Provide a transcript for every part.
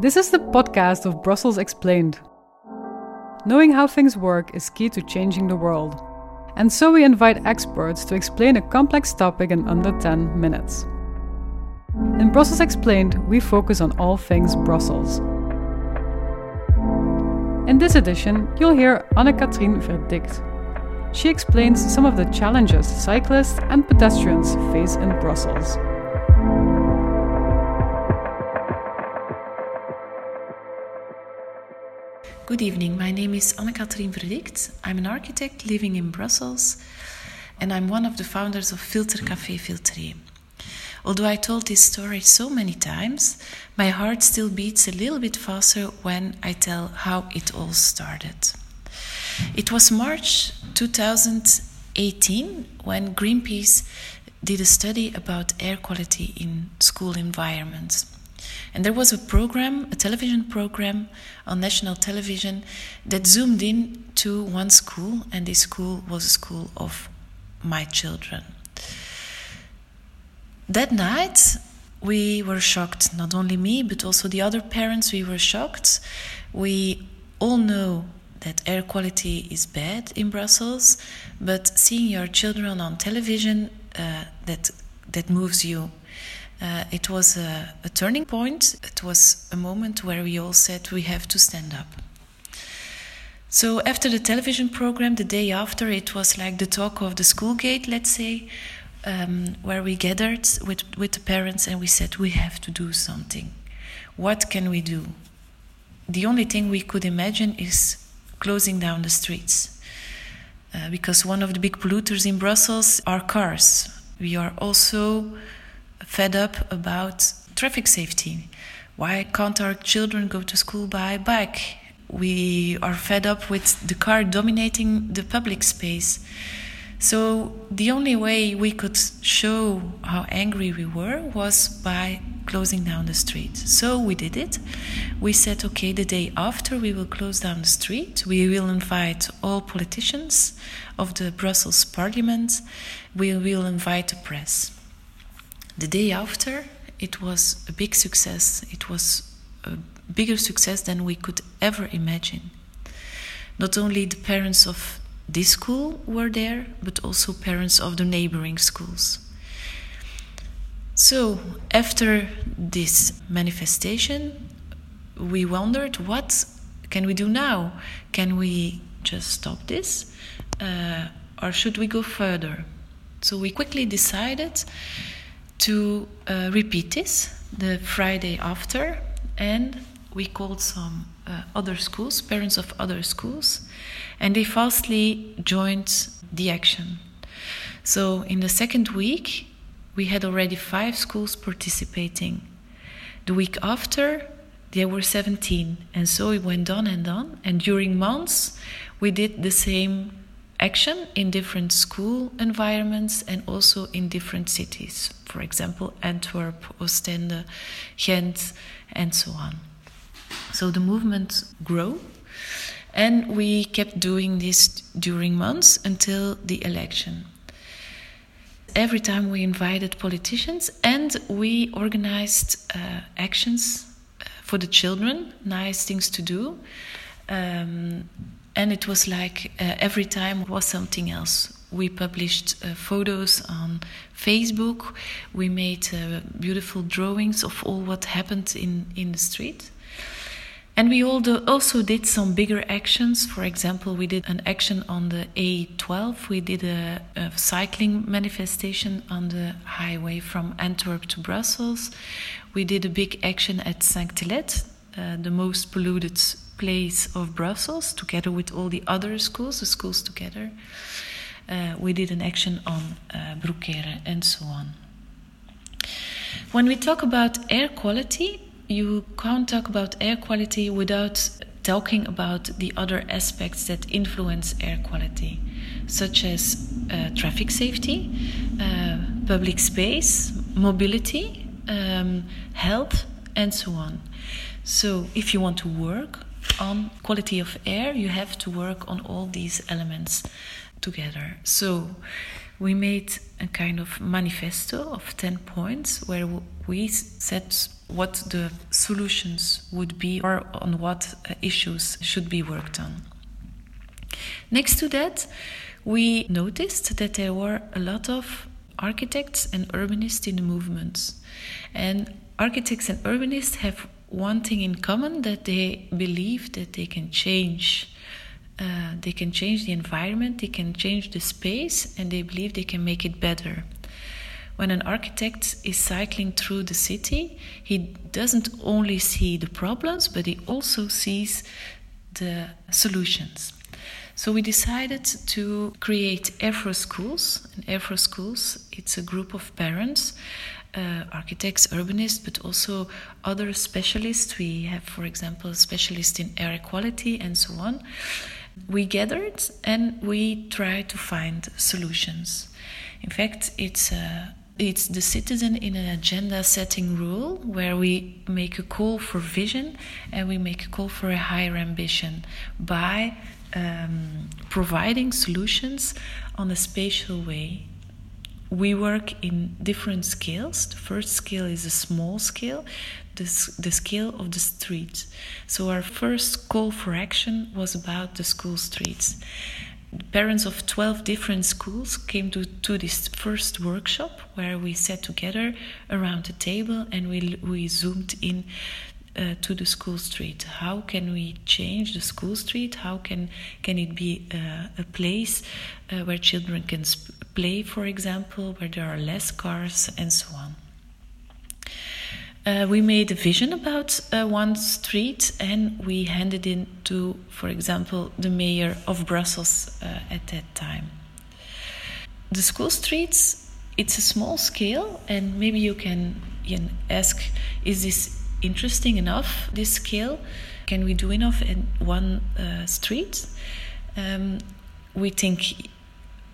This is the podcast of Brussels Explained. Knowing how things work is key to changing the world. And so we invite experts to explain a complex topic in under 10 minutes. In Brussels Explained, we focus on all things Brussels. In this edition, you'll hear Anne-Katrien Verdict. She explains some of the challenges cyclists and pedestrians face in Brussels. Good evening, my name is Anne-Katrien Verdikt. I'm an architect living in Brussels and I'm one of the founders of Filter Café Filtre. Although I told this story so many times, my heart still beats a little bit faster when I tell how it all started. It was March 2018 when Greenpeace did a study about air quality in school environments. And there was a program, a television program on national television that zoomed in to one school, and this school was a school of my children. That night, we were shocked, not only me, but also the other parents, we were shocked. We all know that air quality is bad in Brussels, but seeing your children on television, uh, that, that moves you uh, it was a, a, turning point. It was a moment where we all said we have to stand up. So, after the television program, the day after, it was like the talk of the school gate, let's say, um, where we gathered with, with the parents and we said, we have to do something. What can we do? The only thing we could imagine is closing down the streets. Uh, because one of the big polluters in Brussels are cars. We are also fed up about traffic safety. Why can't our children go to school by bike? We are fed up with the car dominating the public space. So, the only way we could show how angry we were was by closing down the street. So, we did it. We said, okay, the day after we will close down the street, we will invite all politicians of the Brussels parliament, we will invite the press. The day after, it was a big success. It was a bigger success than we could ever imagine. Not only the parents of this school were there, but also parents of the neighboring schools. So, after this manifestation, we wondered what can we do now? Can we just stop this? Uh, or should we go further? So, we quickly decided to uh, repeat this the Friday after, and we called some uh, other schools, parents of other schools, and they fastly joined the action. So, in the second week, we had already five schools participating. The week after, there were 17, and so it went on and on. And during months, we did the same action in different school environments and also in different cities. For example, Antwerp, Ostende, Ghent, and so on. So the movement grew, and we kept doing this during months until the election. Every time we invited politicians and we organized uh, actions uh, for the children, nice things to do. Um, and it was like uh, every time was something else. We published uh, photos on Facebook. We made uh, beautiful drawings of all what happened in, in the street. And we also did some bigger actions. For example, we did an action on the A12. We did a, a cycling manifestation on the highway from Antwerp to Brussels. We did a big action at Sainctelette, uh, the most polluted place of Brussels, together with all the other schools, the schools together. Uh, we did an action on uh, and so on. When we talk about air quality, you can't talk about air quality without talking about the other aspects that influence air quality, such as uh, traffic safety, uh, public space, mobility, um, health, and so on. So, if you want to work on quality of air, you have to work on all these elements together. So we made a kind of manifesto of 10 points where we set what the solutions would be or on what uh, issues should be worked on. Next to that, we noticed that there were a lot of architects and urbanists in the movement. And architects and urbanists have one thing in common that they believe that they can change. Uh, they can change the environment, they can change the space, and they believe they can make it better. When an architect is cycling through the city, he doesn't only see the problems, but he also sees the solutions. So we decided to create Afro Schools. And Afro Schools, it's a group of parents, uh, architects, urbanists, but also other specialists. We have, for example, specialists in air quality and so on. We gathered and we tried to find solutions. In fact, it's a it's the citizen in an agenda setting rule where we make a call for vision and we make a call for a higher ambition by um, providing solutions on a spatial way. We work in different scales. The first scale is a small scale, the, the scale of the street. So, our first call for action was about the school streets parents of 12 different schools came to, to this first workshop where we sat together around the table and we, we zoomed in uh, to the school street. How can we change the school street? How can, can it be uh, a place uh, where children can play, for example, where there are less cars and so on? Uh, we made a vision about uh, one street and we handed it to, for example, the mayor of Brussels uh, at that time. The school streets, it's a small scale, and maybe you can, you can ask, is this interesting enough, this scale? Can we do enough in one uh, street? Um, we think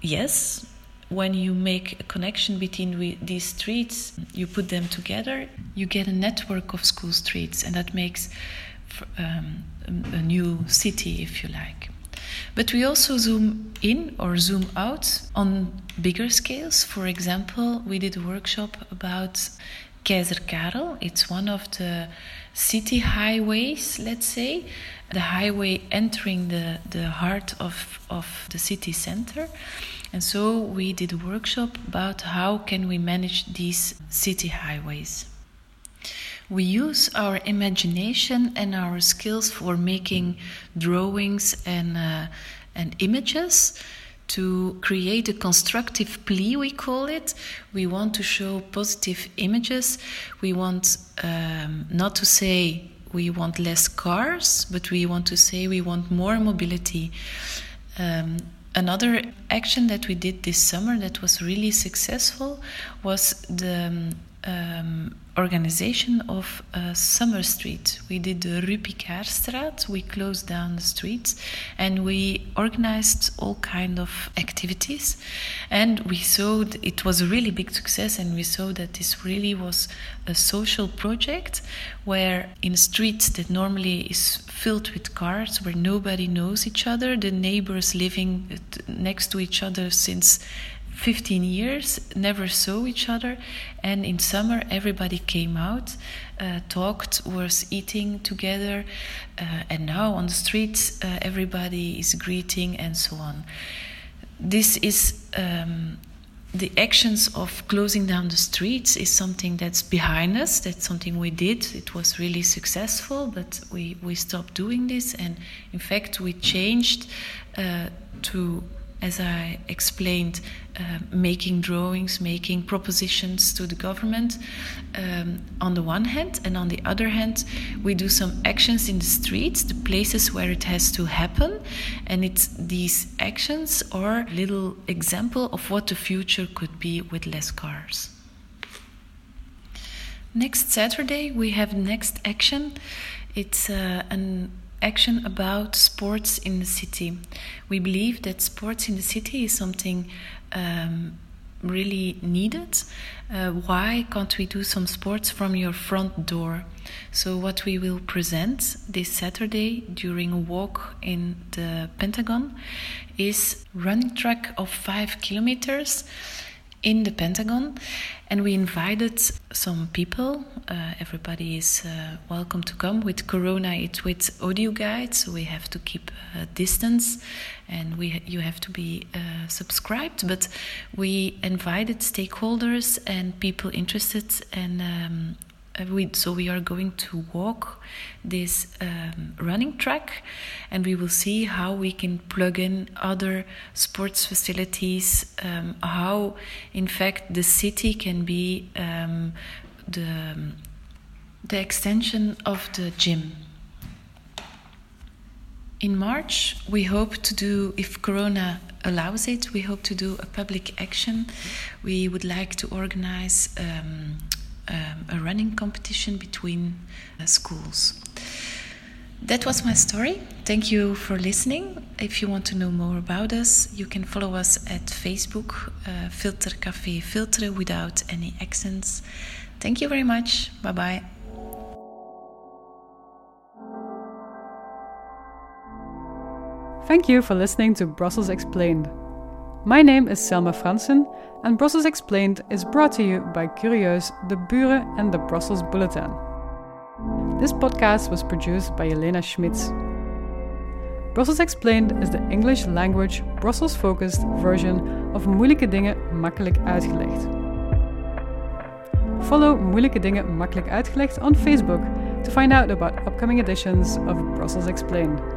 yes, when you make a connection between these streets, you put them together, you get a network of school streets, and that makes um, a new city, if you like. But we also zoom in or zoom out on bigger scales. For example, we did a workshop about Keizer Karel. It's one of the city highways, let's say, the highway entering the, the heart of, of the city center. And so we did a workshop about how can we manage these city highways. We use our imagination and our skills for making drawings and, uh, and images to create a constructive plea, we call it. We want to show positive images. We want um, not to say we want less cars, but we want to say we want more mobility. Um, Another action that we did this summer that was really successful was the um, organization of uh, Summer Street. We did the Rue Picardstraat. We closed down the streets and we organized all kind of activities. And we saw it was a really big success. And we saw that this really was a social project where in streets that normally is filled with cars, where nobody knows each other, the neighbors living next to each other since 15 years, never saw each other, and in summer everybody came out, uh, talked, was eating together, uh, and now on the streets uh, everybody is greeting and so on. This is um, the actions of closing down the streets is something that's behind us. That's something we did. It was really successful, but we, we stopped doing this, and in fact we changed uh, to as I explained, uh, making drawings, making propositions to the government um, on the one hand, and on the other hand, we do some actions in the streets, the places where it has to happen, and it's these actions are little example of what the future could be with less cars. Next Saturday we have next action. It's uh, an action about sports in the city. We believe that sports in the city is something um, really needed. Uh, why can't we do some sports from your front door? So, what we will present this Saturday during a walk in the Pentagon is running track of five kilometers in the Pentagon, and we invited some people. Uh, everybody is uh, welcome to come. With Corona, it's with audio guide, so we have to keep a distance, and we you have to be uh, subscribed. But we invited stakeholders and people interested, and um, uh, we, so we are going to walk this um, running track and we will see how we can plug in other sports facilities um, how in fact the city can be um, the, the extension of the gym. In march we hope to do if corona allows it we hope to do a public action. We would like to organize um, um, a running competition between uh, schools. That was my story. Thank you for listening. If you want to know more about us, you can follow us at Facebook, uh, Filter Café Filter without any accents. Thank you very much. Bye bye. Thank you for listening to Brussels Explained. My name is Selma Fransen, and Brussels Explained is brought to you by Curieus, De Buren, and the Brussels Bulletin. This podcast was produced by Elena Schmitz. Brussels Explained is the English language, Brussels focused version of Moeilijke Dingen Makkelijk Uitgelegd. Follow Moeilijke Dingen Makkelijk Uitgelegd on Facebook to find out about upcoming editions of Brussels Explained.